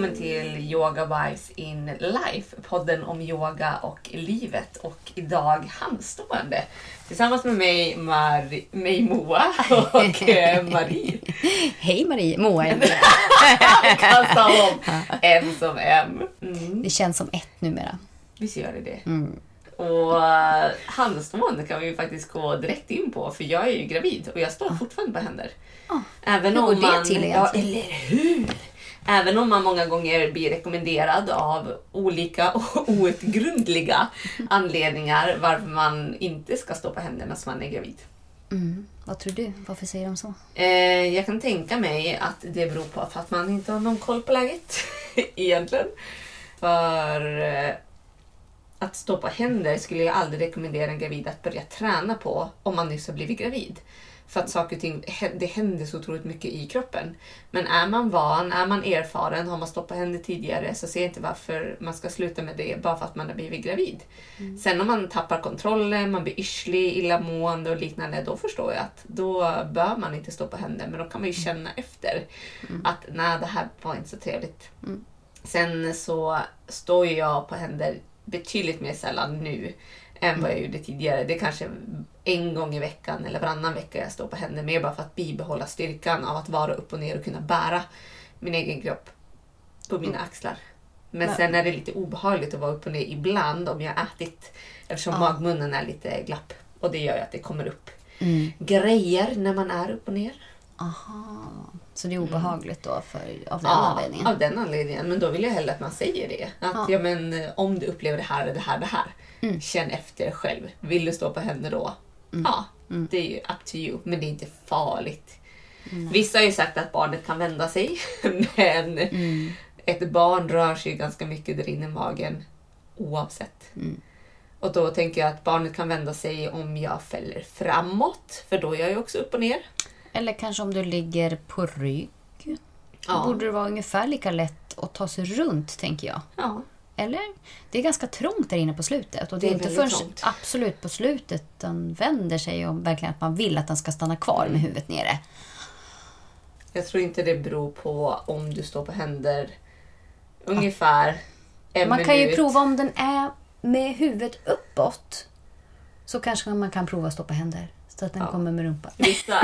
välkommen till Yoga Wives in Life, podden om yoga och livet. Och idag handstående tillsammans med mig, Mar mig Moa och eh, Marie. Hej Marie, Moa är det. Kasta om M som M. Mm. Det känns som ett numera. Visst gör det det? Mm. Och eh, handstående kan vi ju faktiskt gå direkt in på för jag är ju gravid och jag står fortfarande på händer. Ah, Även hur går om det man, till ja, egentligen? eller hur? Även om man många gånger blir rekommenderad av olika outgrundliga anledningar varför man inte ska stå på händerna när man är gravid. Mm. Vad tror du? Varför säger de så? Eh, jag kan tänka mig att det beror på att man inte har någon koll på läget egentligen. För eh, att stå på händer skulle jag aldrig rekommendera en gravid att börja träna på om man nyss har blivit gravid. För att saker och ting, det händer så otroligt mycket i kroppen. Men är man van, är man erfaren, har man på händer tidigare så ser jag inte varför man ska sluta med det bara för att man har blivit gravid. Sen om man tappar kontrollen, man blir yrslig, illamående och liknande, då förstår jag att då bör man inte stå på händer. Men då kan man ju känna efter att nej, det här var inte så trevligt. Mm. Sen så står jag på händer betydligt mer sällan nu än vad jag gjorde tidigare. Det kanske en gång i veckan eller varannan vecka jag står på händer. Mer bara för att bibehålla styrkan av att vara upp och ner och kunna bära min egen kropp på mina axlar. Men Men- sen är det lite obehagligt att vara upp och ner ibland om jag ätit. Eftersom Ja. magmunnen är lite glapp. Och det gör ju att det kommer upp Mm. grejer när man är upp och ner. Aha. Så det är obehagligt då för, av den Ja, anledningen? av den anledningen. Men då vill jag hellre att man säger det. Att Ja. ja. men, eh, om du upplever det här, det här, det här. Mm. Känn efter själv. Vill du stå på händer då? Ja, Mm. det är ju up to you. Men det är inte farligt. Vissa har ju sagt att barnet kan vända sig. Men Mm. ett barn rör sig ganska mycket där inne i magen oavsett. Mm. Och då tänker jag att barnet kan vända sig om jag fäller framåt. För då är jag ju också upp och ner. Eller kanske om du ligger på rygg. Då Ja. borde det vara ungefär lika lätt att ta sig runt, tänker jag. Ja. Eller? Det är ganska trångt där inne på slutet. Och det, Det är inte förrän trångt. absolut på slutet den vänder sig om verkligen att man vill att den ska stanna kvar Mm. med huvudet nere. Jag tror inte det beror på om du står på händer ungefär en Man kan ju minut. prova om den är med huvudet uppåt. Så kanske man kan prova att stå på händer. Så att den Ja. kommer med rumpan. Vissa,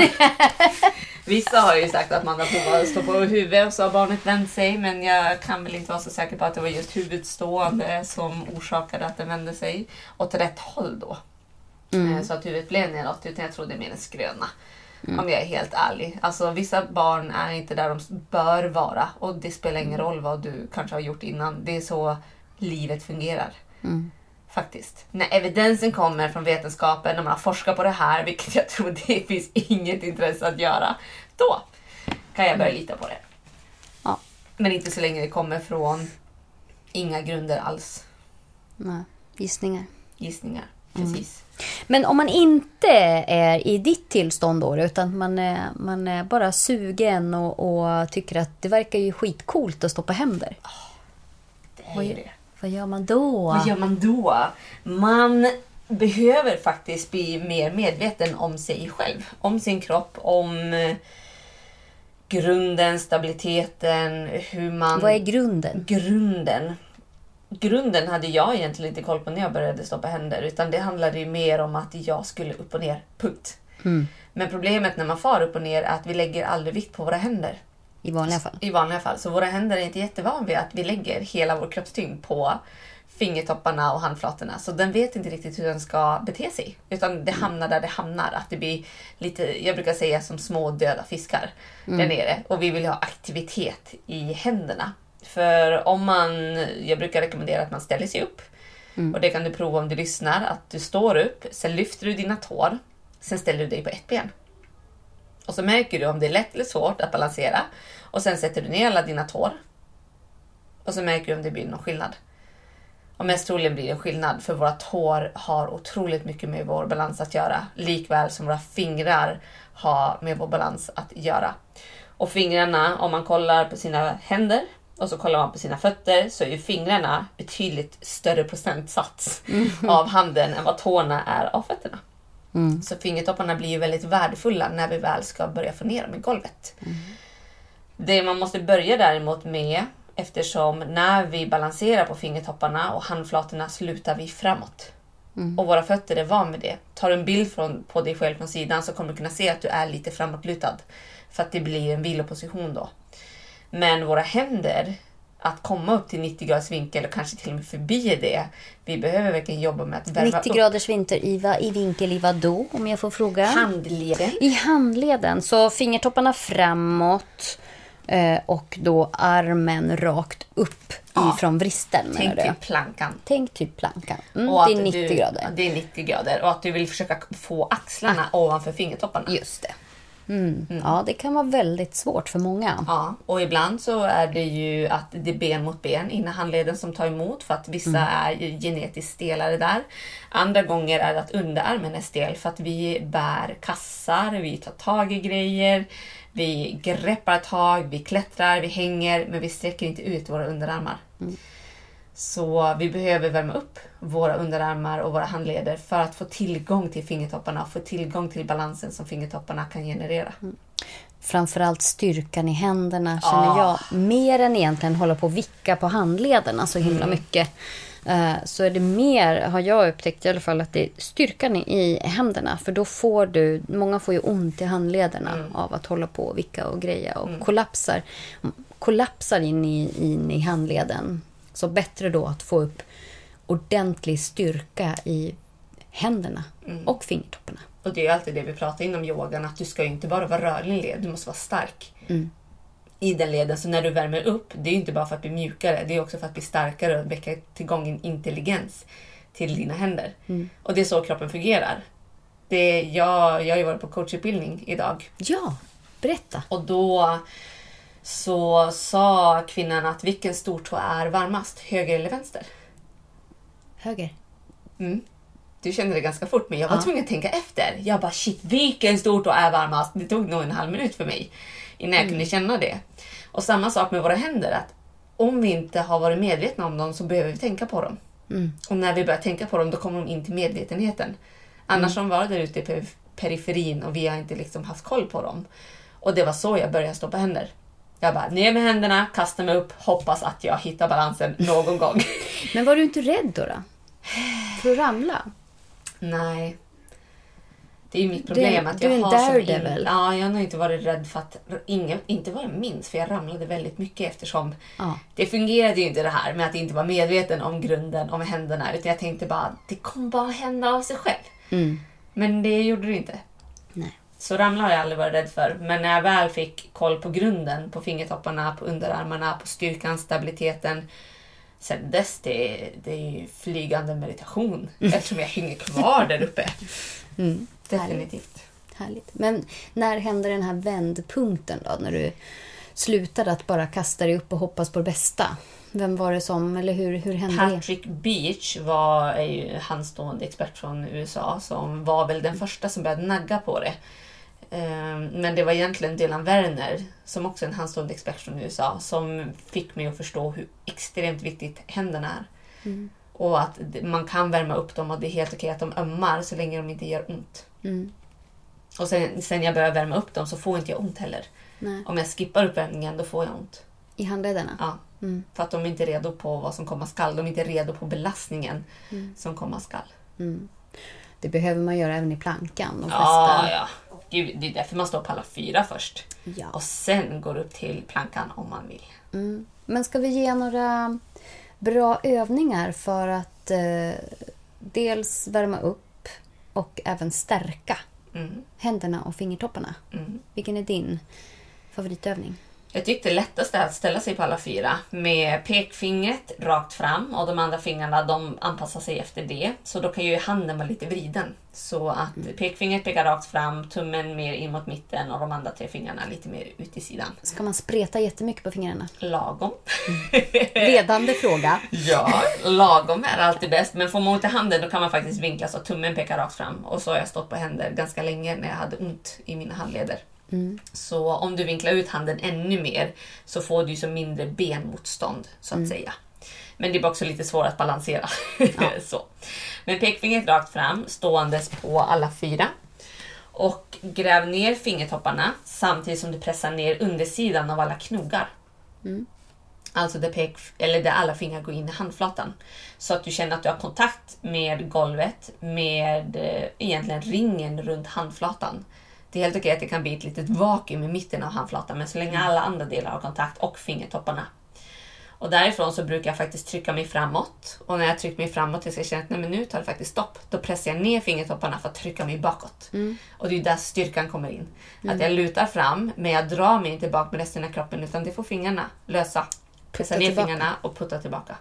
vissa har ju sagt att man har provat att stå på huvudet och så har barnet vänt sig. Men jag kan väl inte vara så säker på att det var just huvudstående som orsakade att den vände sig åt rätt håll då. Eh, Så att huvudet blev neråt. Utan jag tror det är mer en skröna. Om jag är helt ärlig. Alltså vissa barn är inte där de bör vara. Och det spelar ingen roll vad du kanske har gjort innan. Det är så livet fungerar. Mm. Faktiskt. När evidensen kommer från vetenskapen, när man har forskat på det här, vilket jag tror det finns inget intresse att göra, då kan jag börja lita på det. Ja. Men inte så länge det kommer från inga grunder alls. Nej, gissningar. Gissningar. Precis. Men om man inte är i ditt tillstånd då, utan man är, man är bara sugen och, och tycker att det verkar ju skitcoolt att stå på händer. Det är ju det. Vad gör man då? Vad gör man då? Man behöver faktiskt bli mer medveten om sig själv. Om sin kropp, om eh, grunden, stabiliteten, hur man... Vad är grunden? grunden. Grunden hade jag egentligen inte koll på när jag började stå på händer. Utan det handlade ju mer om att jag skulle upp och ner. Punkt. Mm. Men problemet när man far upp och ner är att vi lägger aldrig vikt på våra händer. I vanliga fall. I vanliga fall. Så våra händer är inte jättevan vid att vi lägger hela vår kroppstyngd på fingertopparna och handflatorna. Så den vet inte riktigt hur den ska bete sig. Utan det hamnar där det hamnar. Att det blir lite, jag brukar säga som små döda fiskar där nere. Och vi vill ha aktivitet i händerna. För om man, jag brukar rekommendera att man ställer sig upp. Och det kan du prova om du lyssnar. Att du står upp, sen lyfter du dina tår. Sen ställer du dig på ett ben. Och så märker du om det är lätt eller svårt att balansera. Och sen sätter du ner alla dina tår. Och så märker du om det blir någon skillnad. Och mest troligen blir det en skillnad för våra tår har otroligt mycket med vår balans att göra. Likväl som våra fingrar har med vår balans att göra. Och fingrarna, om man kollar på sina händer och så kollar man på sina fötter så är ju fingrarna betydligt större procentsats av handen än vad tårna är av fötterna. Mm. Så fingertopparna blir ju väldigt värdefulla när vi väl ska börja få ner dem i golvet. Det man måste börja däremot med Eftersom när vi balanserar på fingertopparna och handflatorna slutar vi framåt. Och våra fötter är van med det. Tar du en bild från, på dig själv från sidan så kommer du kunna se att du är lite framåtlutad. För att det blir en viloposition då. Men våra händer, att komma upp till 90 graders vinkel och kanske till och med förbi det. Vi behöver verkligen jobba med att värma 90 upp graders vinter-Iva i vinkel i vad då, om jag får fråga? handleden. I handleden, så fingertopparna framåt eh, och då armen rakt upp Ja. ifrån vristen Tänk typ plankan. Tänk typ plankan. Mm, det är att 90 du, grader. Det är 90 grader. Och att du vill försöka få axlarna ovanför fingertopparna. Just det. Mm. Ja, det kan vara väldigt svårt för många. Ja, och ibland så är det ju att det är ben mot ben innan handleden som tar emot för att vissa är ju genetiskt stelare där. Andra gånger är det att underarmen är stel för att vi bär kassar, vi tar tag i grejer, vi greppar tag, vi klättrar, vi hänger men vi sträcker inte ut våra underarmar. Så vi behöver värma upp våra underarmar och våra handleder för att få tillgång till fingertopparna och få tillgång till balansen som fingertopparna kan generera. Framförallt styrkan i händerna känner Ah. jag. Mer än egentligen hålla på och vicka på handlederna så himla Mm. mycket. eh, Så är det mer, har jag upptäckt i alla fall, att det är styrkan i- i händerna. För då får du, många får ju ont i handlederna Mm. av att hålla på och vicka och greja. Och kollapsar, kollapsar in i, in i handleden. Så bättre då att få upp ordentlig styrka i händerna Mm. och fingertopparna. Och det är alltid det vi pratar inom yogan, att du ska ju inte bara vara rörlig i led, du måste vara stark. I den leden, så när du värmer upp, det är ju inte bara för att bli mjukare, det är också för att bli starkare och väcka tillgång en intelligens till dina händer. Och det är så kroppen fungerar. Det, jag, jag har ju varit på coachutbildning idag Ja, berätta. och då så sa kvinnan att vilken stortå är varmast, höger eller vänster? Höger. Mm. Du kände det ganska fort, men jag var Ja. tvungen att tänka efter. Jag bara shit, vilken stortå är varmast? Det tog nog en halv minut för mig innan jag kunde känna det. Och samma sak med våra händer, att om vi inte har varit medvetna om dem så behöver vi tänka på dem. Och när vi börjar tänka på dem, då kommer de in till medvetenheten. Annars har de varit där ute i perif- periferin och vi har inte liksom haft koll på dem. Och det var så jag började stoppa händer. Jag bara ner med händerna, kasta mig upp, hoppas att jag hittar balansen någon gång. Men var du inte rädd då? då? För att ramla? Nej. Det är ju mitt problem Du- att jag en har som in, Ja, jag har nog inte varit rädd för att... Ingen, inte vad jag minns, för jag ramlade väldigt mycket eftersom Ja. det fungerade ju inte det här med att inte vara medveten om grunden, om händerna. Utan jag tänkte bara det kommer bara hända av sig själv. Mm. Men det gjorde det inte. Så ramla har jag aldrig varit rädd för. Men när jag väl fick koll på grunden, på fingertopparna, på underarmarna, på styrkan, stabiliteten. Sen dess, det, det är ju flygande meditation. Eftersom jag hänger kvar där uppe. Mm. Definitivt. Härligt. Men när hände den här vändpunkten då? När du slutade att bara kasta dig upp och hoppas på det bästa? Vem var det som, eller hur, hur hände det? Patrick Beach var är ju handstående expert från USA som var väl den första som började nagga på det. Ehm, Men det var egentligen Dylan Werner, som också är en handstående expert från USA, som fick mig att förstå hur extremt viktigt händerna är. Och att man kan värma upp dem och det är helt okej att de ömmar så länge de inte gör ont. Mm. Och sen, sen jag börjar värma upp dem så får inte jag ont heller. Nej. Om jag skippar uppvärmningen då får jag ont. I handlederna? Ja. Mm. För att de är inte redo på vad som komma skall. De är inte redo på belastningen som komma skall. Mm. Det behöver man göra även i plankan. De Ja, flesta. ja. Gud, det är därför man står på alla fyra först. Ja. Och sen går upp till plankan om man vill. Mm. Men ska vi ge några bra övningar för att eh, dels värma upp och även stärka Mm, händerna och fingertopparna? mm. Vilken är din favoritövning? Jag tyckte det lättaste är att ställa sig på alla fyra med pekfingret rakt fram och de andra fingrarna de anpassar sig efter det. Så då kan ju handen vara lite vriden. Så att pekfingret pekar rakt fram, tummen mer in mot mitten och de andra tre fingrarna lite mer ut i sidan. Ska man spreta jättemycket på fingrarna? Lagom. Ledande fråga. Ja, lagom är alltid bäst. Men får man ont i handen då kan man faktiskt vinkla så att tummen pekar rakt fram. Och så har jag stått på händer ganska länge när jag hade ont i mina handleder. Så om du vinklar ut handen ännu mer så får du så mindre benmotstånd så att säga. Men det blir också lite svårare att balansera. så. Men pekfingret rakt fram, ståendes på alla fyra. Och gräv ner fingertopparna samtidigt som du pressar ner undersidan av alla knogar. Alltså där, pek, eller där alla fingrar går in i handflatan. Så att du känner att du har kontakt med golvet, med eh, egentligen ringen runt handflatan. Det är helt okej att det kan bli ett litet vakuum i mitten av handflatan, men så länge alla andra delar har kontakt och fingertopparna. Och därifrån så brukar jag faktiskt trycka mig framåt. Och när jag trycker mig framåt tills jag känner att nej, men nu tar det faktiskt stopp. Då pressar jag ner fingertopparna för att trycka mig bakåt. Och det är där styrkan kommer in. Att jag lutar fram, men jag drar mig inte bak med resten av kroppen utan det får fingrarna lösa. Pressa ner tillbaka. fingrarna och putta tillbaka.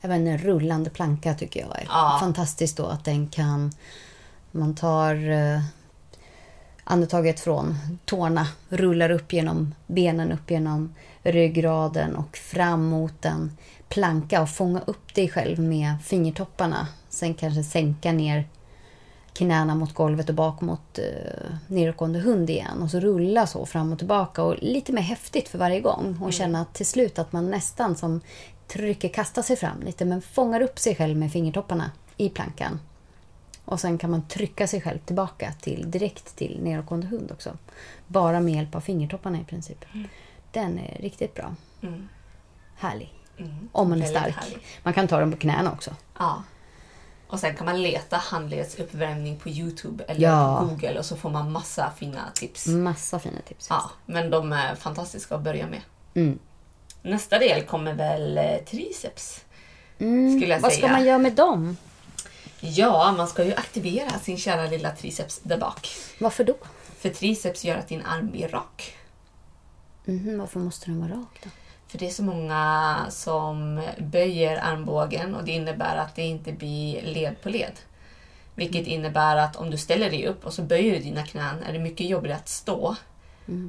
Även en rullande planka tycker jag är Ja. fantastiskt då att den kan... Man tar eh, andetaget från tårna, rullar upp genom benen, upp genom ryggraden och fram mot en planka och fånga upp dig själv med fingertopparna. Sen kanske sänka ner knäna mot golvet och bak mot eh, nedåtgående hund igen. Och så rulla så fram och tillbaka. Och lite mer häftigt för varje gång. Och känna till slut att man nästan som trycker, kastar sig fram lite. Men fångar upp sig själv med fingertopparna i plankan. Och sen kan man trycka sig själv tillbaka till, direkt till nedåtgående hund också. Bara med hjälp av fingertopparna i princip. Den är riktigt bra. Mm. Härlig. Mm. Om man är Väldigt stark. härlig. Man kan ta den på knäna också. Ja. Och sen kan man leta handledsuppvärmning på Youtube eller Ja. Google och så får man massa fina tips. Massa fina tips. Ja, men de är fantastiska att börja med. Mm. Nästa del kommer väl eh, triceps. Mm. Vad ska man göra med dem? Ja, man ska ju aktivera sin kära lilla triceps där bak. Varför då? För triceps gör att din arm blir rak. Mhm, varför måste den vara rak då? För det är så många som böjer armbågen och det innebär att det inte blir led på led. Vilket innebär att om du ställer dig upp och så böjer du dina knän är det mycket jobbigare att stå.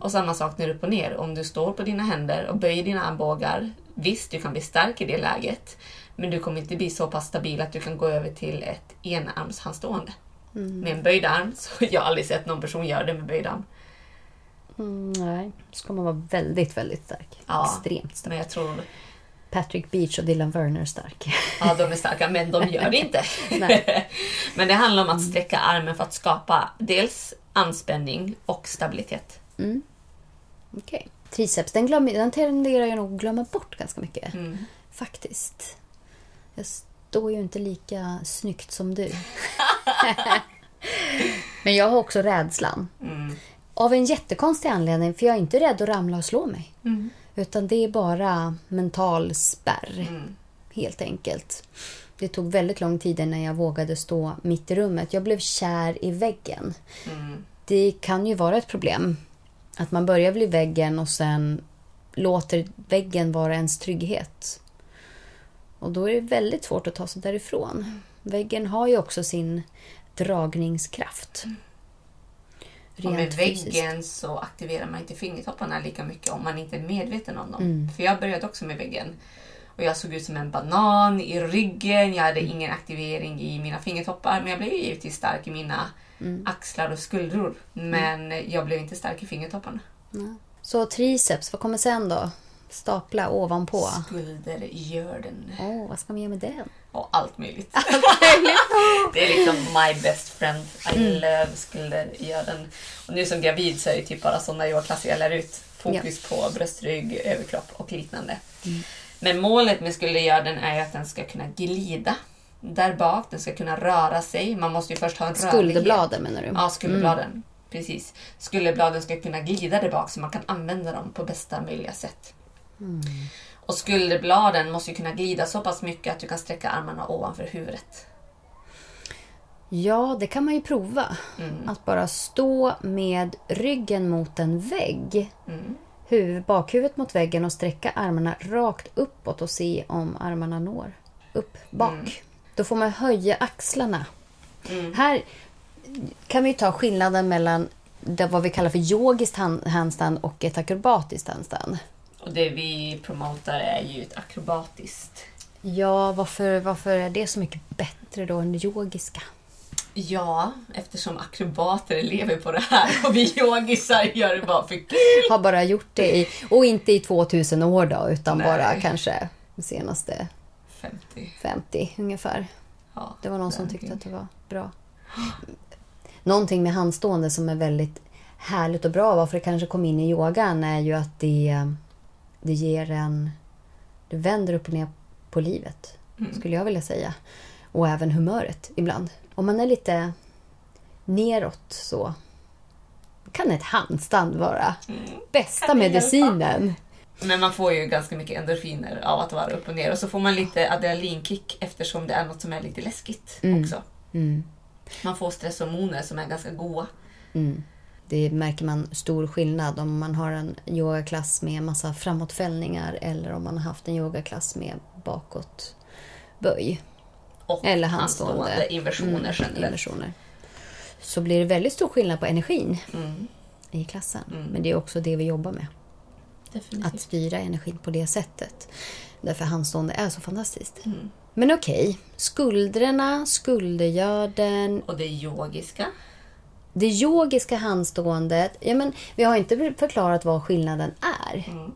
Och samma sak när du är upp och ner. Om du står på dina händer och böjer dina armbågar, visst du kan bli stark i det läget. Men du kommer inte bli så pass stabil att du kan gå över till ett enarmshandstående. Med en böjd arm, så jag har aldrig sett någon person göra det med böjd arm. Mm, nej, ska man vara väldigt, väldigt stark. Ja. Extremt stark. Men jag tror Patrick Beach och Dylan Werner stark. Ja, de är starka, men de gör det inte. Men det handlar om att sträcka armen för att skapa dels anspänning och stabilitet. Okej. Triceps, den, glöm, den tenderar jag nog att glömma bort ganska mycket. Mm. Faktiskt. Jag står ju inte lika snyggt som du. Men jag har också rädslan. Mm. Av en jättekonstig anledning, för jag är inte rädd att ramla och slå mig. Mm. Utan det är bara mental spärr. Mm. Helt enkelt. Det tog väldigt lång tid innan jag vågade stå mitt i rummet. Jag blev kär i väggen. Mm. Det kan ju vara ett problem. Att man börjar vid väggen och sen låter väggen vara ens trygghet. Och då är det väldigt svårt att ta sig därifrån. Väggen har ju också sin dragningskraft. Och med Rent fysiskt. väggen så aktiverar man inte fingertopparna lika mycket om man inte är medveten om dem. Mm. För jag började också med väggen. Och jag såg ut som en banan i ryggen. Jag hade Mm. ingen aktivering i mina fingertoppar. Men jag blev ju givetvis stark i mina Mm. axlar och skuldror. Men jag blev inte stark i fingertopparna. Så triceps, vad kommer sen då? Stapla ovanpå. Skulder gör den. Åh, vad ska man göra med den? Och allt möjligt. det är liksom my best friend. I Mm. love skuldergören. Och nu som gravid så är det typ bara sådana yogaklasser jag lär ut. Fokus på bröstrygg, överkropp och liknande. Mm. Men målet med skuldergören är att den ska kunna glida där bak. Den ska kunna röra sig. Man måste ju först ha en rörlighet. Skulderbladen menar du? Ja, skulderbladen. Precis. Skulderbladen ska kunna glida där bak så man kan använda dem på bästa möjliga sätt. Och skulderbladen måste ju kunna glida så pass mycket att du kan sträcka armarna ovanför huvudet. Ja, det kan man ju prova. Mm. Att bara stå med ryggen mot en vägg. Mm. Huvud, bakhuvudet mot väggen och sträcka armarna rakt uppåt och se om armarna når upp bak. Då får man höja axlarna. Mm. Här kan vi ta skillnaden mellan det, vad vi kallar för yogiskt hand- handstand och ett akrobatiskt handstand. Och det vi promotar är ju ett akrobatiskt. Ja, varför, varför är det så mycket bättre då än det yogiska? Ja, eftersom akrobater lever på det här och vi yogisar gör det bara för kul. Har bara gjort det i, och inte i 2000 år då, utan Nej. bara kanske de senaste 50. 50 ungefär. Ja, Det var någon som tyckte att det var bra. Någonting med handstående som är väldigt härligt och bra, varför det kanske kom in i yogan, är ju att det det ger en... Det vänder upp och ner på livet, skulle jag vilja säga. Och även humöret ibland. Om man är lite neråt så kan ett handstand vara bästa Kan det hjälpa? medicinen. Men man får ju ganska mycket endorfiner av att vara upp och ner och så får man lite adrenalinkick eftersom det är något som är lite läskigt också. Mm. Man får stresshormoner som är ganska goda. Mm. Det märker man stor skillnad om man har en yogaklass med massa framåtfällningar eller om man har haft en yogaklass med bakåtböj. Och Eller handstående. inversioner Mm, inversioner. Så blir det väldigt stor skillnad på energin Mm, i klassen. Mm. Men det är också det vi jobbar med. definitivt. Att styra energin på det sättet. Därför handstående är så fantastiskt. Mm. Men okej, skuldrorna, skuldergörden, Och det yogiska. Det yogiska handståendet. Ja, men vi har inte förklarat vad skillnaden är. Mm.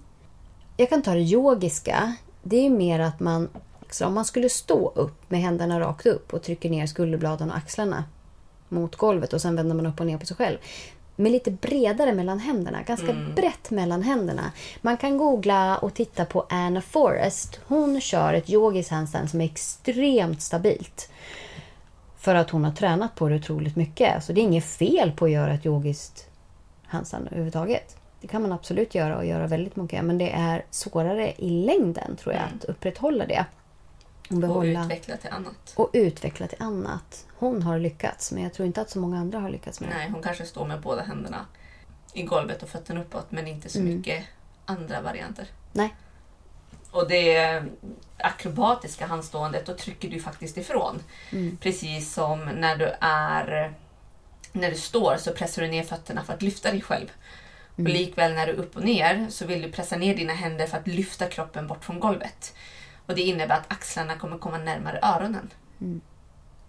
Jag kan ta det yogiska. Det är mer att man, så om man skulle stå upp med händerna rakt upp och trycker ner skulderbladen och axlarna mot golvet och sen vänder man upp och ner på sig själv. Med lite bredare mellan händerna, ganska brett mellan händerna. Man kan googla och titta på Anna Forrest. Hon kör ett yogiskt handstand som är extremt stabilt. För att hon har tränat på det otroligt mycket. Så det är inget fel på att göra ett yogiskt handstand överhuvudtaget. Det kan man absolut göra och göra väldigt mycket. Men det är svårare i längden tror jag att upprätthålla det. Och Och behålla utveckla till annat. och utveckla till annat. Hon har lyckats men jag tror inte att så många andra har lyckats med det. Nej, hon kanske står med båda händerna i golvet och fötterna uppåt men inte så Mm. mycket andra varianter. Nej. Och det akrobatiska handståendet, då trycker du faktiskt ifrån. Mm. Precis som när du är när du står så pressar du ner fötterna för att lyfta dig själv. Mm. Och likväl när du är upp och ner så vill du pressa ner dina händer för att lyfta kroppen bort från golvet. Och det innebär att axlarna kommer komma närmare öronen.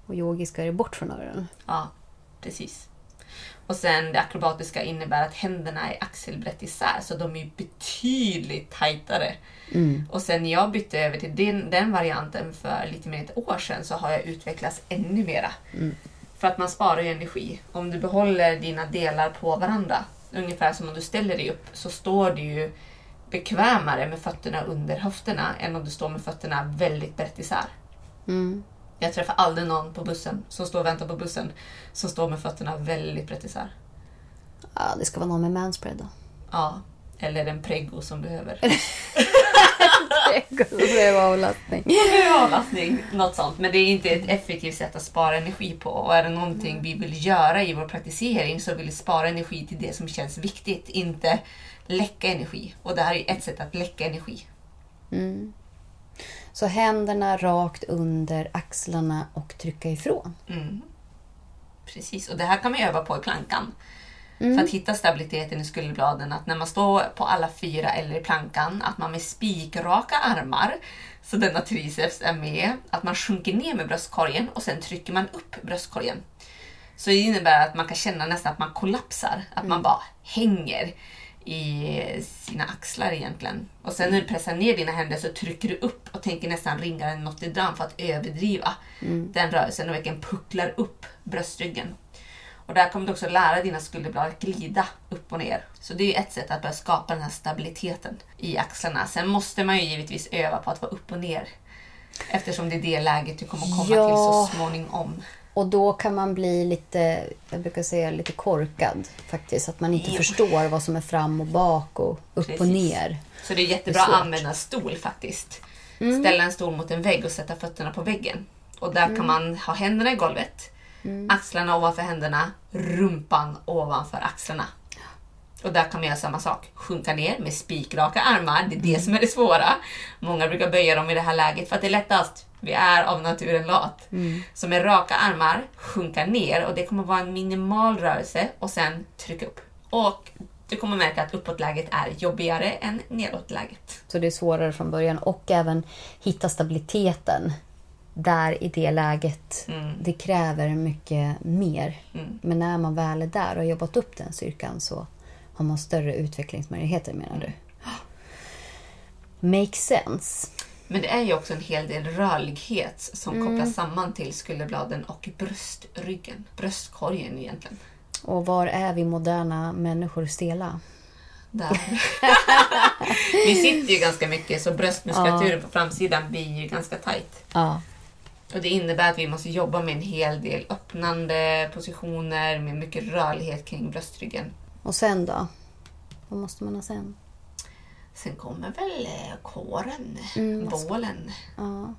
Och yogiska är det bort från öronen. Ja, precis. Och sen det akrobatiska innebär att händerna är axelbrett isär så de är betydligt tajtare. Mm. Och sen när jag bytte över till den, den varianten för lite mer än ett år sedan så har jag utvecklats ännu mera. För att man sparar ju energi. Om du behåller dina delar på varandra, ungefär som om du ställer dig upp, så står du ju bekvämare med fötterna under höfterna än om du står med fötterna väldigt brett isär. Mm. Jag träffar aldrig någon på bussen som står och väntar på bussen som står med fötterna väldigt brett isär. Ja, det ska vara någon med manspread då. Ja, eller en preggo som behöver det var avlastning. avlastning. Något sånt. Men det är inte ett effektivt sätt att spara energi på. Och är det någonting vi vill göra i vår praktisering så vill vi spara energi till det som känns viktigt, inte läcka energi. Och det här är ett sätt att läcka energi. Mm. Så händerna rakt under axlarna och trycka ifrån. Mm. Precis, och det här kan man öva på i plankan. För att hitta stabiliteten i skulderbladen, att när man står på alla fyra eller i plankan, att man med spikraka armar, så denna triceps är med, att man sjunker ner med bröstkorgen och sen trycker man upp bröstkorgen. Så det innebär att man kan känna nästan att man kollapsar, att man bara hänger i sina axlar egentligen. Och sen när du pressar ner dina händer så trycker du upp och tänker nästan ringa en Notre Dame för att överdriva den rörelsen och verkligen pucklar upp bröstryggen. Och där kommer du också lära dina skulderblad att glida upp och ner. Så det är ett sätt att börja skapa den här stabiliteten i axlarna. Sen måste man ju givetvis öva på att vara upp och ner. Eftersom det är det läget du kommer komma Ja. till så småningom. Och då kan man bli lite, jag brukar säga lite korkad faktiskt. Att man inte Jo. förstår vad som är fram och bak och upp och Precis. ner. Så det är Det jättebra är att använda stol faktiskt. Ställa en stol mot en vägg och sätta fötterna på väggen. Och där kan man ha händerna i golvet, axlarna ovanför händerna, rumpan ovanför axlarna. Och där kan man göra samma sak. Sjunka ner med spikraka armar, det är det som är det svåra. Många brukar böja dem i det här läget för att det är lättast. Vi är av naturen lat. Så med raka armar, sjunka ner och det kommer vara en minimal rörelse och sen trycka upp. Och du kommer märka att uppåtläget är jobbigare än nedåtläget. Så det är svårare från början. Och även hitta stabiliteten där i det läget. Det kräver mycket mer. Mm. Men när man väl är där och har jobbat upp den styrkan så har man större utvecklingsmöjligheter menar du? Makes sense. Men det är ju också en hel del rörlighet som kopplas samman till skulderbladen och bröstryggen. Bröstkorgen egentligen. Och var är vi moderna människor stela? Där. Vi sitter ju ganska mycket så bröstmuskulaturen på framsidan blir ju ganska tight. Ja. Och det innebär att vi måste jobba med en hel del öppnande positioner med mycket rörlighet kring bröstryggen. Och sen då? Vad måste man ha sen? Sen kommer väl eh, kåren, Mm, bålen. Ja.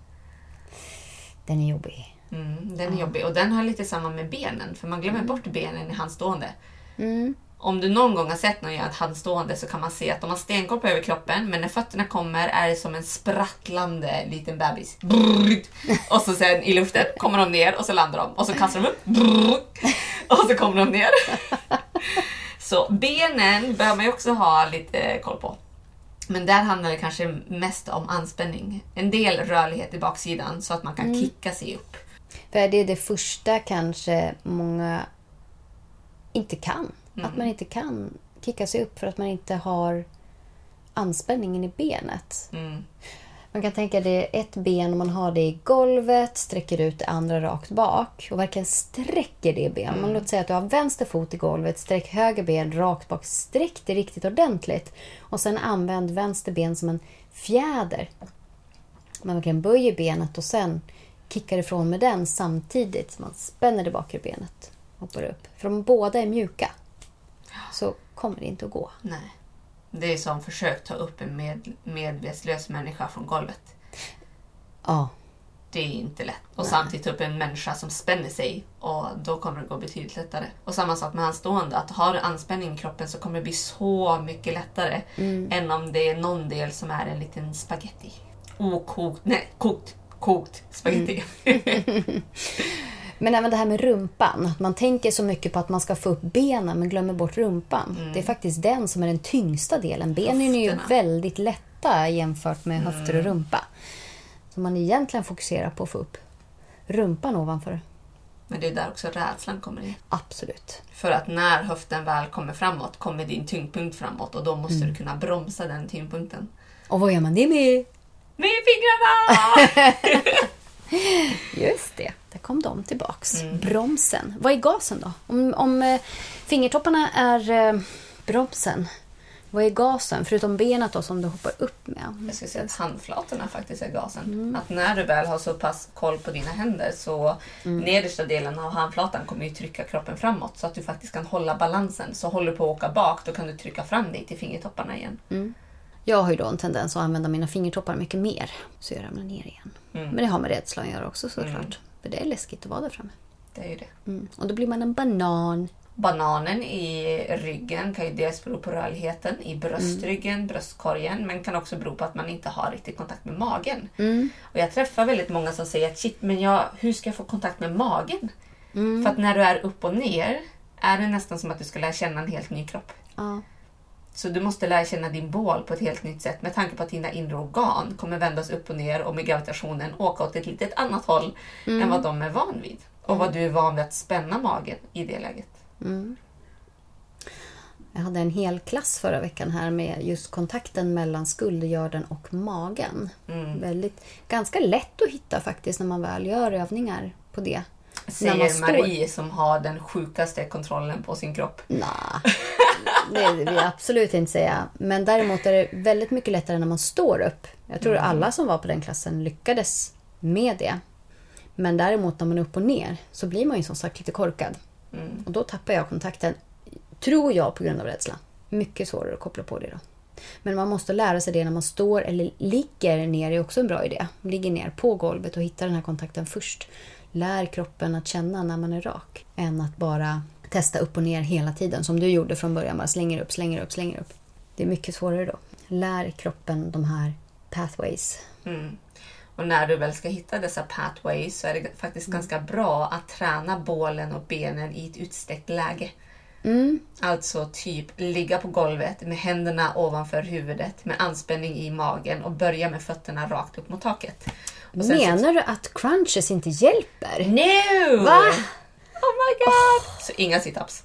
Den är jobbig. Mm, den är jobbig och den har lite samma med benen för man glömmer bort benen i handstående. Mm. Om du någon gång har sett någon göra ett handstående så kan man se att de har stenkoll på överkroppen men när fötterna kommer är det som en sprattlande liten bebis. Och så sen i luften kommer de ner och så landar de och så kastar de upp. Och så kommer de ner. Så benen bör man ju också ha lite koll på. Men där handlar det kanske mest om anspänning. En del rörlighet i baksidan så att man kan kicka sig upp. För det är det första kanske många inte kan. Att man inte kan kicka sig upp för att man inte har anspänningen i benet. Mm. Man kan tänka det ett ben man har det i golvet, sträcker ut det andra rakt bak och verkligen sträcker det benet. Man låt säga att du har vänster fot i golvet, sträck höger ben rakt bak, sträck det riktigt ordentligt. Och sen använd vänster ben som en fjäder. Man verkligen böjer benet och sen kickar ifrån med den samtidigt som man spänner det bakre benet. Hoppar upp. För om båda är mjuka så kommer det inte att gå. Nej. Det är som försök ta upp en med, medvetslös människa från golvet. Ja, Det är inte lätt. Och samtidigt ta upp en människa som spänner sig och då kommer det gå betydligt lättare. Och samma sak med handstående. Att har du anspänning i kroppen så kommer det bli så mycket lättare än om det är någon del som är en liten spaghetti. Okokt, nej kokt, kokt spaghetti. Men även det här med rumpan. Att man tänker så mycket på att man ska få upp benen men glömmer bort rumpan. Det är faktiskt den som är den tyngsta delen. Benen är ju Höfterna. väldigt lätta jämfört med höfter och rumpa. Så man egentligen fokuserar på att få upp rumpan ovanför. Men det är där också rädslan kommer in. Absolut. För att när höften väl kommer framåt kommer din tyngdpunkt framåt och då måste du kunna bromsa den tyngdpunkten. Och vad gör man det med? Med fingrarna! Just det, där kom de tillbaks. Bromsen. Vad är gasen då? Om, om eh, fingertopparna är eh, bromsen, vad är gasen? Förutom benet då som du hoppar upp med. Jag skulle säga att handflatorna faktiskt är gasen. Att när du väl har så pass koll på dina händer så nedersta delen av handflatan kommer ju trycka kroppen framåt så att du faktiskt kan hålla balansen. Så håller du på att åka bak då kan du trycka fram dig till fingertopparna igen. Jag har ju då en tendens att använda mina fingertoppar mycket mer. Så jag ramlar ner igen. Men det har med rädsla att göra också såklart. För det är läskigt att vara där framme. Det är ju det. Mm. Och då blir man en banan. Bananen i ryggen kan ju dels bero på rörligheten i bröstryggen, bröstkorgen, men kan också bero på att man inte har riktigt kontakt med magen. Och jag träffar väldigt många som säger att shit, men jag, hur ska jag få kontakt med magen? För att när du är upp och ner är det nästan som att du ska lära känna en helt ny kropp. Ja. Så du måste lära känna din bål på ett helt nytt sätt med tanke på att dina inre organ kommer vändas upp och ner och med gravitationen åka åt ett litet annat håll än vad de är van vid. Och vad du är van vid att spänna magen i det läget. Jag hade en hel klass förra veckan här med just kontakten mellan skuldergörden och magen. Väldigt, ganska lätt att hitta faktiskt när man väl gör övningar på det. Säger står- Marie som har den sjukaste kontrollen på sin kropp. Nej, det vill jag absolut inte säga. Men däremot är det väldigt mycket lättare när man står upp. Jag tror alla som var på den klassen lyckades med det. Men däremot när man är upp och ner så blir man ju som sagt lite korkad. Och då tappar jag kontakten, tror jag, på grund av rädsla. Mycket svårare att koppla på det då. Men man måste lära sig det när man står eller ligger ner är också en bra idé. Ligger ner på golvet och hittar den här kontakten först. Lär kroppen att känna när man är rak. Än att bara testa upp och ner hela tiden som du gjorde från början. Bara slänger upp, slänger upp, slänger upp. Det är mycket svårare då. Lär kroppen de här pathways. Mm. Och när du väl ska hitta dessa pathways så är det faktiskt ganska bra att träna bålen och benen i ett utsträckt läge. Mm. Alltså typ ligga på golvet med händerna ovanför huvudet med anspänning i magen och börja med fötterna rakt upp mot taket. Så- Menar du att crunches inte hjälper? No! Va? Oh my god! Så inga situps.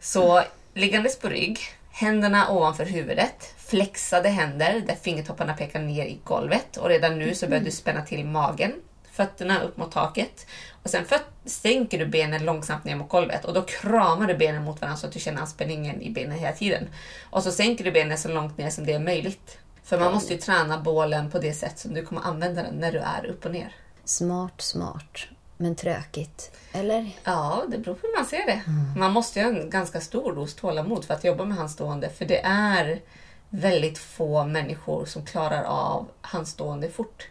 Så liggandes på rygg, händerna ovanför huvudet, flexade händer där fingertopparna pekar ner i golvet och redan nu så börjar du spänna till magen. fötterna upp mot taket. Och sen sänker du benen långsamt ner mot golvet och då kramar du benen mot varandra så att du känner anspänningen i benen hela tiden. Och så sänker du benen så långt ner som det är möjligt. För man måste ju träna bålen på det sätt som du kommer använda den när du är upp och ner. Smart, smart. Men tråkigt. Eller? Ja, det beror på hur man ser det. Man måste ju ha en ganska stor dos tålamod för att jobba med handstående. För det är väldigt få människor som klarar av handstående fort.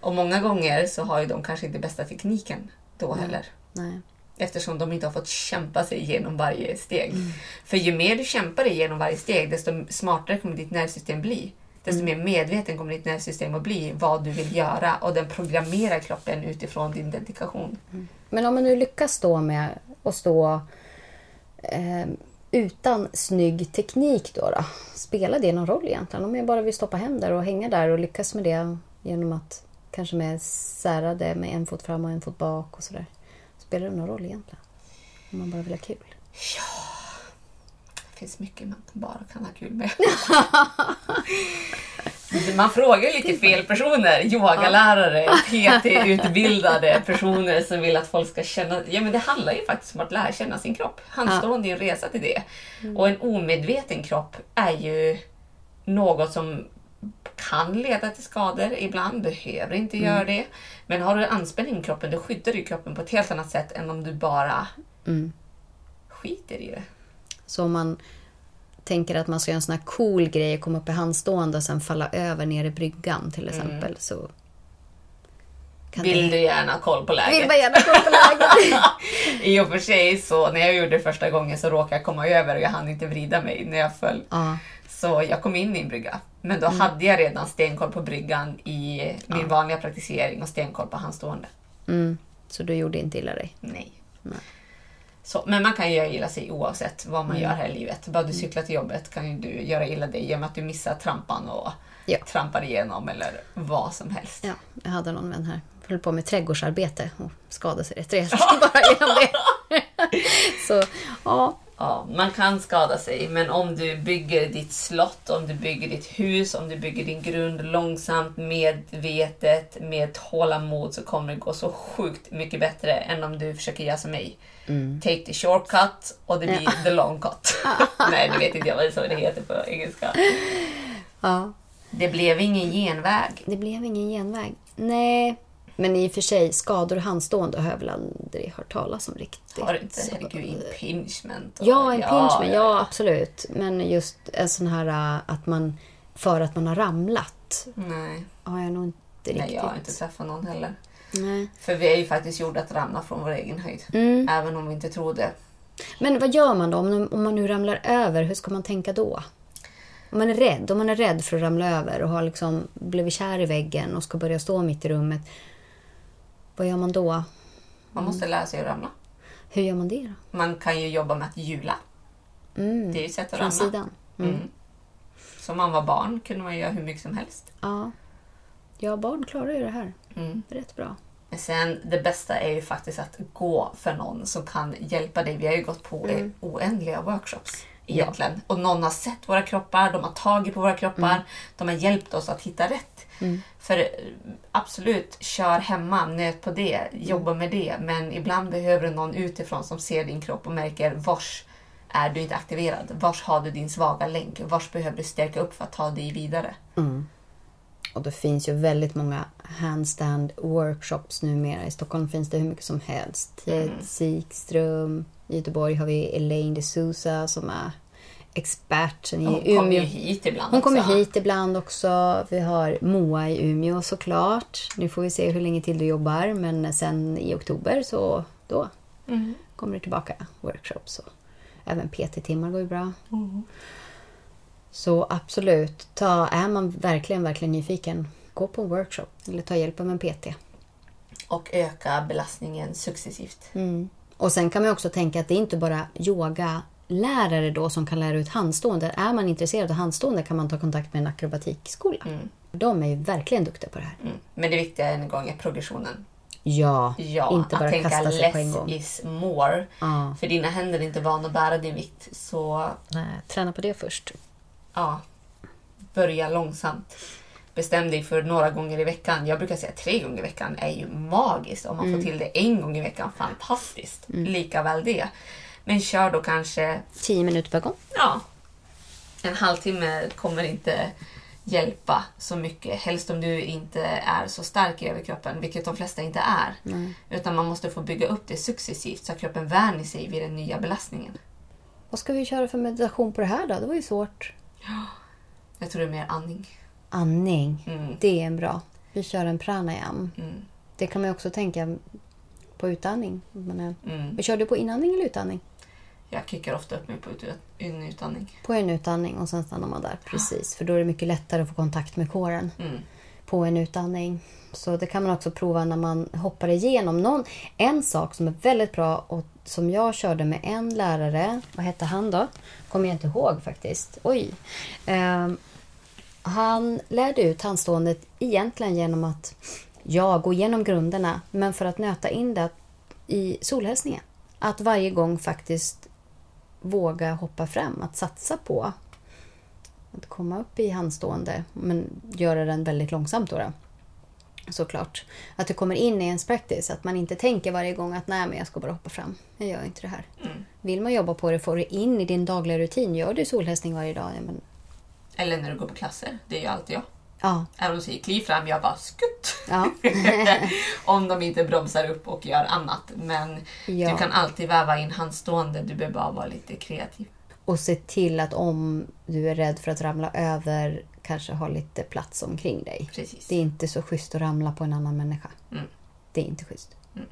Och många gånger så har ju de kanske inte bästa tekniken då heller. Nej. Eftersom de inte har fått kämpa sig igenom varje steg. För ju mer du kämpar dig igenom varje steg, desto smartare kommer ditt nervsystem bli. Desto mer medveten kommer ditt nervsystem att bli vad du vill göra och den programmerar kroppen utifrån din dedikation. Men om man nu lyckas stå med att stå eh, utan snygg teknik då, då? Spelar det någon roll egentligen? Om jag bara vill stoppa hem där och hänga där och lyckas med det genom att kanske med särade med en fot fram och en fot bak och sådär. Spelar det någon roll egentligen? Om man bara vill ha kul. Det finns mycket man bara kan ha kul med. Man frågar lite fel personer. Yogalärare, PT-utbildade personer som vill att folk ska känna... Ja, men det handlar ju faktiskt om att lära känna sin kropp. Handstående är en resa till det. Och en omedveten kropp är ju något som kan leda till skador ibland, behöver inte göra det. Men har du anspänning i kroppen, då skyddar du kroppen på ett helt annat sätt än om du bara skiter i det. Så om man tänker att man ska göra en sån här cool grej, komma upp i handstående och sen falla över ner i bryggan till exempel. Så kan Vill du gärna ha koll på läget? Vill man gärna kolla på läget. I och för sig så när jag gjorde det första gången så råkade jag komma över och jag hann inte vrida mig när jag föll. ja. Så jag kom in i en brygga. Men då Mm. hade jag redan stenkoll på bryggan i min vanliga praktisering och stenkoll på handstående. mm. Så du gjorde inte illa dig? Nej. Så, men man kan ju göra illa sig oavsett vad Mm. man gör här i livet. Bara du cyklar till jobbet kan du göra illa dig genom att du missar trampan och Ja. trampar igenom eller vad som helst. Ja, jag hade någon vän här. Höll på med trädgårdsarbete och skadade sig rätt rejält bara genom det. Så ja, Ja, man kan skada sig, men om du bygger ditt slott, om du bygger ditt hus, om du bygger din grund långsamt, medvetet, med tålamod så kommer det gå så sjukt mycket bättre än om du försöker göra som mig. Take the shortcut och det blir the long cut. Nej, det vet inte jag vad det så det heter på engelska. ja, Det blev ingen genväg. det blev ingen genväg. Nej, men i och för sig, skador och handstående har jag väl aldrig hört talas om riktigt. Har du inte? Herregud, impingement. och- Ja, en pinchman. Ja, ja. absolut. Men just en sån här äh, att man, för att man har ramlat, Nej, har jag nog inte riktigt. nej, jag har inte träffat någon heller. Nej. För vi är ju faktiskt gjorda att ramla från vår egen höjd. Mm. Även om vi inte tror det. Men vad gör man då? Om, om man nu ramlar över, hur ska man tänka då? Om man är rädd, om man är rädd för att ramla över och har liksom blivit kär i väggen och ska börja stå mitt i rummet. Vad gör man då? Man måste lära sig att ramla. Hur gör man det då? Man kan ju jobba med att hjula. Mm. Det är ju ett sätt att Från ramla. sidan? Mm. Mm. Som man var barn kunde man göra hur mycket som helst. Ja. Ja, barn klarar ju det här Mm. rätt bra. Sen det bästa är ju faktiskt att gå för någon som kan hjälpa dig. Vi har ju gått på Mm. oändliga workshops egentligen. Och någon har sett våra kroppar, de har tagit på våra kroppar, Mm. de har hjälpt oss att hitta rätt. För eh, absolut, kör hemma, nöt på det, jobba med det. Men ibland behöver du någon utifrån som ser din kropp och märker vars är du inte aktiverad? Vars har du din svaga länk? Vars behöver du stärka upp för att ta dig vidare? Och det finns ju väldigt många handstand workshops numera. I Stockholm finns det hur mycket som helst. Ted Sikström. I Göteborg har vi Elaine de Souza som är experten i Hon kommer ju hit ibland Hon kommer hit ibland också. Vi har Moa i Umeå såklart. Nu får vi se hur länge till du jobbar. Men sen i oktober så då Mm. kommer det tillbaka workshops. Och även PT-timmar går ju bra. Mm. Så absolut, ta, är man verkligen, verkligen nyfiken, gå på en workshop eller ta hjälp av en PT. Och öka belastningen successivt. Mm. Och sen kan man också tänka att det är inte bara yogalärare då som kan lära ut handstående. Är man intresserad av handstående kan man ta kontakt med en akrobatikskola. De är ju verkligen duktiga på det här. Mm. Men det viktiga en gång är progressionen. Ja, Ja, inte bara att tänka kasta sig less på en gång. is more. Ja. För dina händer är inte vana att bära din vikt. Så Nej, träna på det först. Ja, börja långsamt. bestäm dig för några gånger i veckan. Jag brukar säga tre gånger i veckan är ju magiskt. Om man Mm. får till det en gång i veckan, fantastiskt. Lika väl det. Men kör då kanske Tio minuter per gång. Ja. En halvtimme kommer inte hjälpa så mycket. Helst om du inte är så stark i överkroppen, vilket de flesta inte är. Utan man måste få bygga upp det successivt så att kroppen vänjer sig vid den nya belastningen. Vad ska vi köra för meditation på det här då? Det var ju svårt. Jag tror det är mer andning. Andning. Mm. Det är en bra. Vi kör en pranayam. Mm. Det kan man också tänka på utandning. Men, eh, Mm. Kör du på inandning eller utandning? Jag kickar ofta upp mig på ut- en utandning. På en utandning och sen stannar man där. Precis, för då är det mycket lättare att få kontakt med kåren Mm på en utandning. Så det kan man också prova när man hoppar igenom. Någon, en sak som är väldigt bra och som jag körde med en lärare. Vad hette han då? Kommer jag inte ihåg faktiskt. Oj. Ehm, han lärde ut handståendet egentligen genom att ja, gå igenom grunderna men för att nöta in det i solhälsningen. Att varje gång faktiskt våga hoppa fram, att satsa på att komma upp i handstående men göra den väldigt långsamt då. då. Såklart. Att det kommer in i ens practice. Att man inte tänker varje gång att nej men jag ska bara hoppa fram. Jag gör inte det här. Mm. Vill man jobba på det, får det in i din dagliga rutin. Gör du solhästning varje dag? Ja, men, Eller när du går på klasser. Det är ju alltid jag. ja. Även om de säger kliv fram, jag bara skutt. ja. om de inte bromsar upp och gör annat. Men Ja. du kan alltid väva in handstående, du behöver bara vara lite kreativ. Och se till att om du är rädd för att ramla över, kanske ha lite plats omkring dig. Precis. Det är inte så schysst att ramla på en annan människa. Mm. Det är inte schysst. Mm.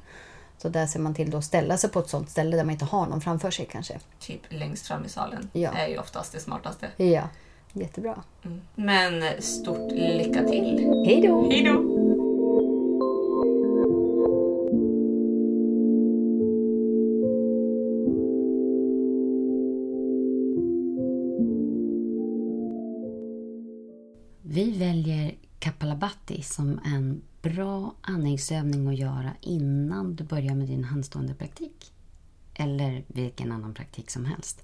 Så där ser man till då att ställa sig på ett sånt ställe där man inte har någon framför sig kanske. Typ längst fram i salen Ja. är ju oftast det smartaste. Ja, jättebra. Mm. Men stort lycka till! Hej då! Hej då! Vi väljer Kapalabhati som en bra andningsövning att göra innan du börjar med din handstående praktik. Eller vilken annan praktik som helst.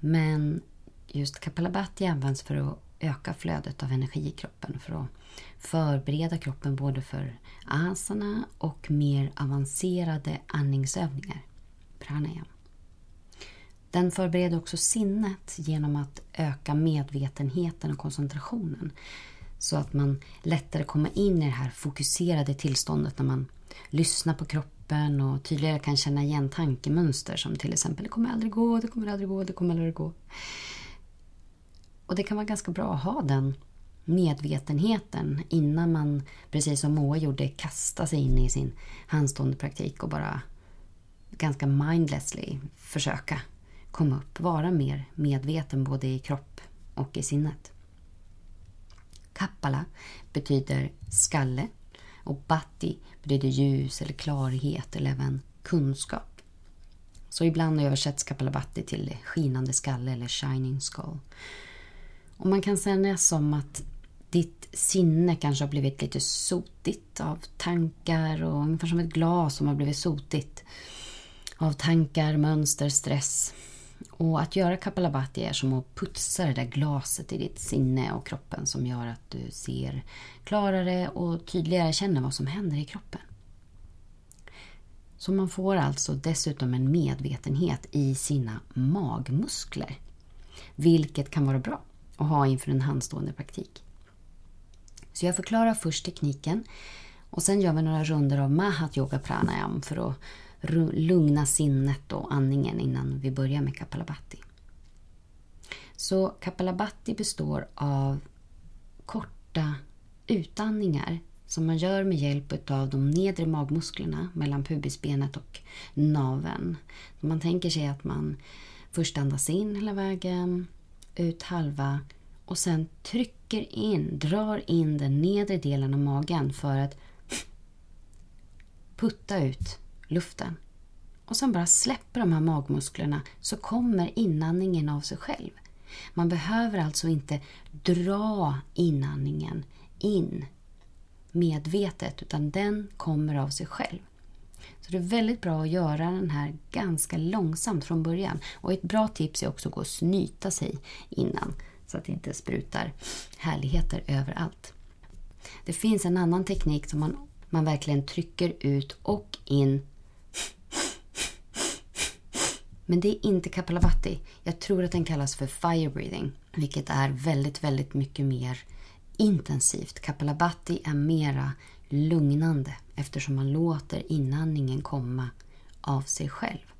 Men just Kapalabhati används för att öka flödet av energi i kroppen. För att förbereda kroppen både för asana och mer avancerade andningsövningar. pranayama. Den förbereder också sinnet genom att öka medvetenheten och koncentrationen. Så att man lättare kommer in i det här fokuserade tillståndet när man lyssnar på kroppen och tydligare kan känna igen tankemönster som till exempel det kommer aldrig gå, det kommer aldrig gå, det kommer aldrig gå. Och det kan vara ganska bra att ha den medvetenheten innan man, precis som Moa gjorde, kastar sig in i sin handstående praktik och bara ganska mindlessly försöka komma upp, vara mer medveten både i kropp och i sinnet. Kappala betyder skalle och batti betyder ljus eller klarhet eller även kunskap. Så ibland översätts Kapalabhati till skinande skalle eller shining skull. Och man kan säga som att ditt sinne kanske har blivit lite sotigt av tankar och ungefär som ett glas som har blivit sotigt av tankar, mönster, stress. Och att göra Kapalabhati är som att putsa det där glaset i ditt sinne och kroppen som gör att du ser klarare och tydligare känner vad som händer i kroppen. Så man får alltså dessutom en medvetenhet i sina magmuskler. Vilket kan vara bra att ha inför en handstående praktik. Så jag förklarar först tekniken och sen gör vi några runder av Mahat Yoga Pranayam för att lugna sinnet och andningen innan vi börjar med Kapalabhati. Så Kapalabhati består av korta utandningar som man gör med hjälp av de nedre magmusklerna mellan pubisbenet och naveln. Man tänker sig att man först andas in hela vägen, ut halva och sen trycker in, drar in den nedre delen av magen för att putta ut luften. Och sen bara släpper de här magmusklerna så kommer inandningen av sig själv. Man behöver alltså inte dra inandningen in medvetet utan den kommer av sig själv. Så det är väldigt bra att göra den här ganska långsamt från början. Och ett bra tips är också att gå och snyta sig innan så att det inte sprutar härligheter överallt. Det finns en annan teknik som man, man verkligen trycker ut och in. Men det är inte Kapalabhati. Jag tror att den kallas för fire breathing. Vilket är väldigt, väldigt mycket mer intensivt. Kapalabhati är mera lugnande eftersom man låter inandningen komma av sig själv.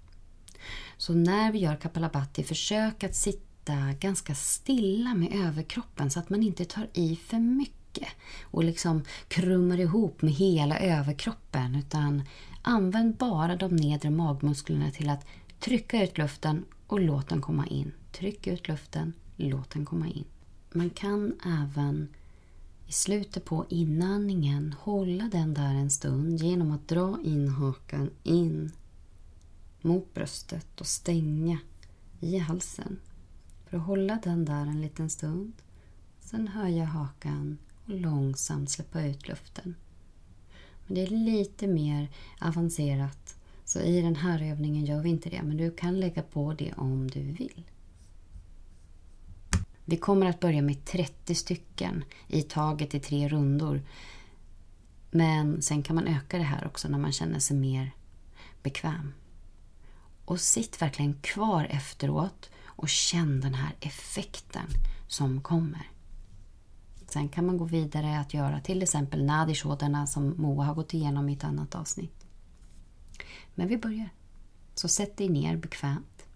Så när vi gör Kapalabhati, försök att sitta ganska stilla med överkroppen så att man inte tar i för mycket och liksom krummar ihop med hela överkroppen utan använd bara de nedre magmusklerna till att trycka ut luften och låt den komma in. Tryck ut luften, låt den komma in. Man kan även i slutet på inandningen hålla den där en stund genom att dra in hakan in mot bröstet och stänga i halsen. För att hålla den där en liten stund. Sen höja hakan och långsamt släppa ut luften. Men det är lite mer avancerat. Så i den här övningen gör vi inte det. Men du kan lägga på det om du vill. Vi kommer att börja med 30 stycken i taget i tre rundor. Men sen kan man öka det här också när man känner sig mer bekväm. Och sitt verkligen kvar efteråt och känn den här effekten som kommer. Sen kan man gå vidare att göra till exempel nadishodana som Moa har gått igenom i ett annat avsnitt. Men vi börjar. Så sätt dig ner bekvämt.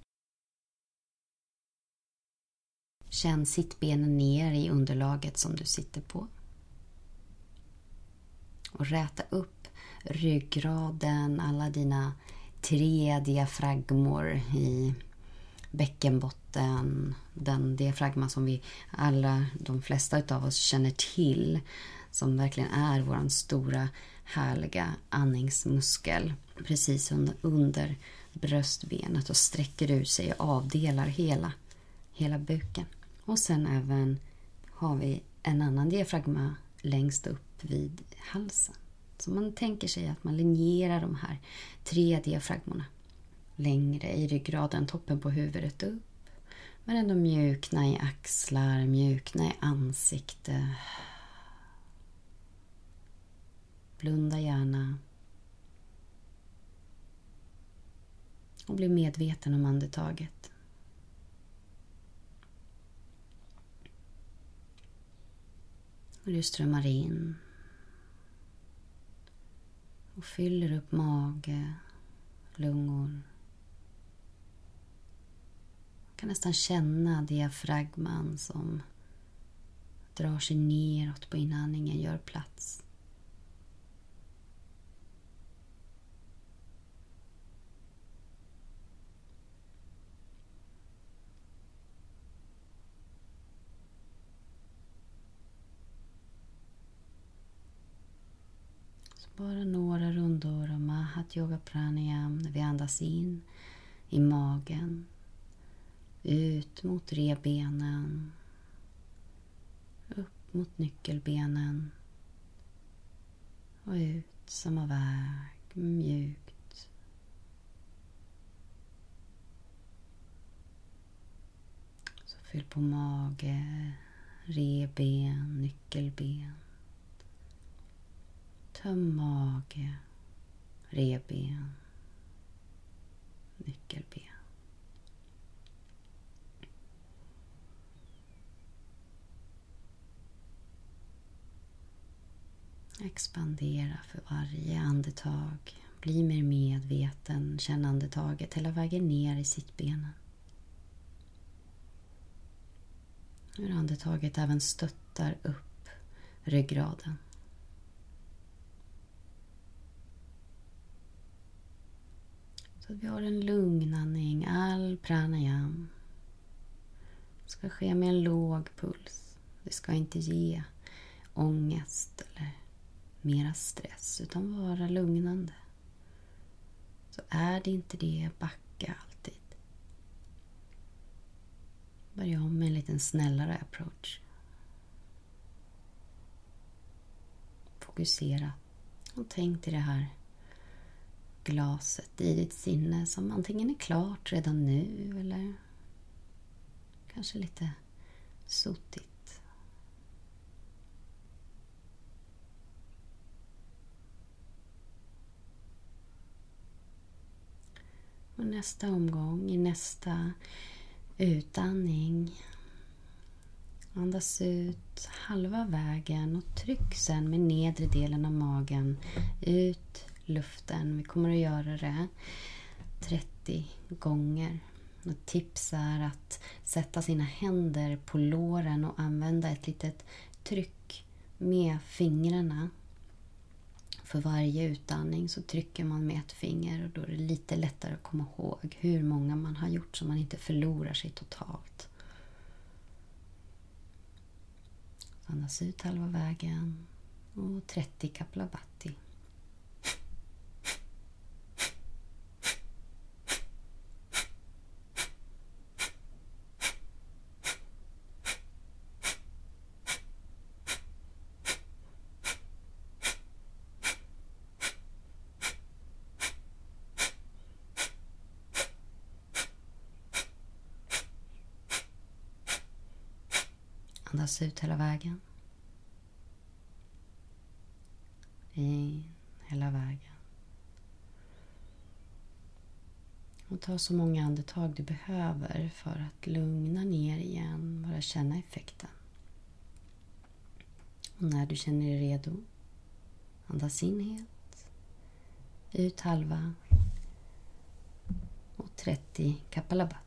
Känn sittbenen ner i underlaget som du sitter på. Och räta upp ryggraden, alla dina tre diafragmor i bäckenbotten. Den diafragma som vi alla, de flesta av oss känner till. Som verkligen är vår stora härliga andningsmuskel. Precis under, under bröstbenet och sträcker ut sig och avdelar hela, hela buken. Och sen även har vi en annan diafragma längst upp vid halsen. Så man tänker sig att man linjerar de här tre diafragmorna längre i ryggraden, toppen på huvudet upp. Men ändå mjukna i axlar, mjukna i ansikte. Blunda gärna. Och bli medveten om andetaget. Och du strömmar in och fyller upp mage, lungor. Man kan nästan känna diafragman som drar sig neråt på inandningen, gör plats. Bara några rundor av Mahat Yoga Pranayam när vi andas in i magen. Ut mot rebenen. Upp mot nyckelbenen. Och ut samma väg, mjukt. Så fyll på mage, reben, nyckelben. Töm mage, reben, nyckelben. Expandera för varje andetag. Bli mer medveten. Känn andetaget hela vägen ner i sittbenen. Hur andetaget även stöttar upp ryggraden. Så att vi har en lugn andning. All pranayam Det ska ske med en låg puls. Det ska inte ge ångest eller mera stress utan vara lugnande. Så är det inte det, backa alltid. Börja om med en liten snällare approach. Fokusera och tänk till det här glaset i ditt sinne som antingen är klart redan nu eller kanske lite sotigt. Och nästa omgång, i nästa utandning Andas ut halva vägen och tryck sen med nedre delen av magen ut luften. Vi kommer att göra det 30 gånger. Ett tips är att sätta sina händer på låren och använda ett litet tryck med fingrarna. För varje utandning så trycker man med ett finger och då är det lite lättare att komma ihåg hur många man har gjort så man inte förlorar sig totalt. Andas ut halva vägen och 30 kapalabhati. Andas ut hela vägen. In hela vägen. Och ta så många andetag du behöver för att lugna ner igen, bara känna effekten. Och när du känner dig redo, andas in helt, ut halva och 30 kapalabat.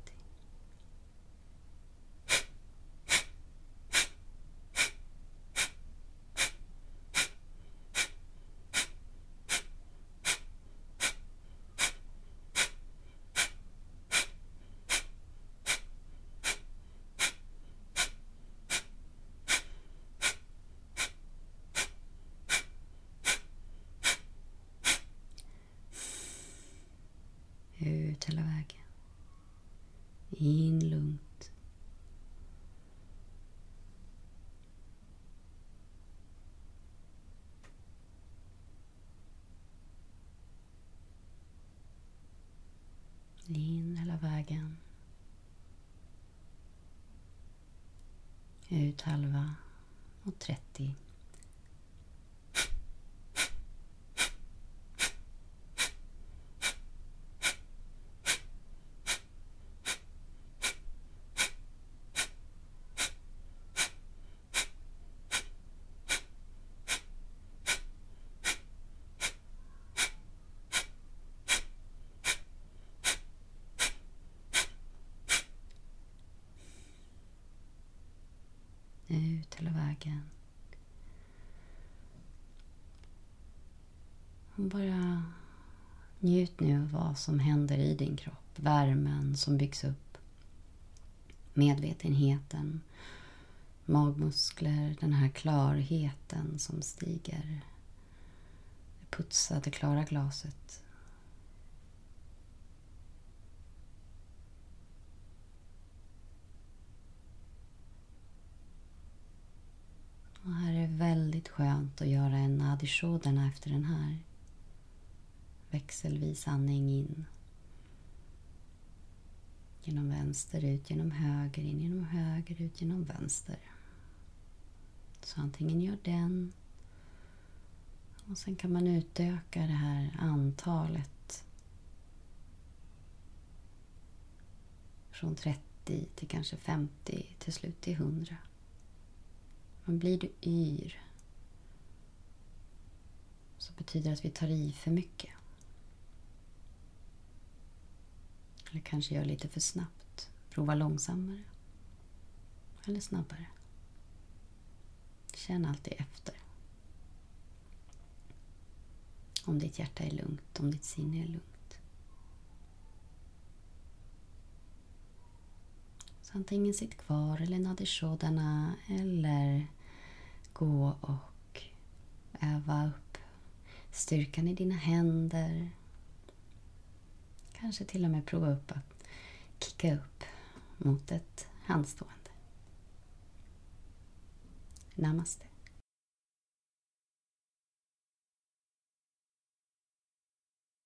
Ut hela vägen. In lugnt. In hela vägen. Ut halva och 30. Ut hela vägen. Och bara njut nu av vad som händer i din kropp. Värmen som byggs upp. Medvetenheten. Magmuskler, den här klarheten som stiger. Det putsade, klara glaset. Och här är det väldigt skönt att göra en adishodana efter den här. Växelvis andning in. Genom vänster, ut genom höger, in genom höger, ut genom vänster. Så antingen gör den och sen kan man utöka det här antalet från 30 till kanske 50 till slut till 100. Men blir du yr så betyder det att vi tar i för mycket. Eller kanske gör lite för snabbt. Prova långsammare. Eller snabbare. Känn alltid efter. Om ditt hjärta är lugnt, om ditt sinne är lugnt. Så antingen sitt kvar eller nadishodana eller gå och öva upp styrkan i dina händer. Kanske till och med prova upp att kicka upp mot ett handstående. Namaste.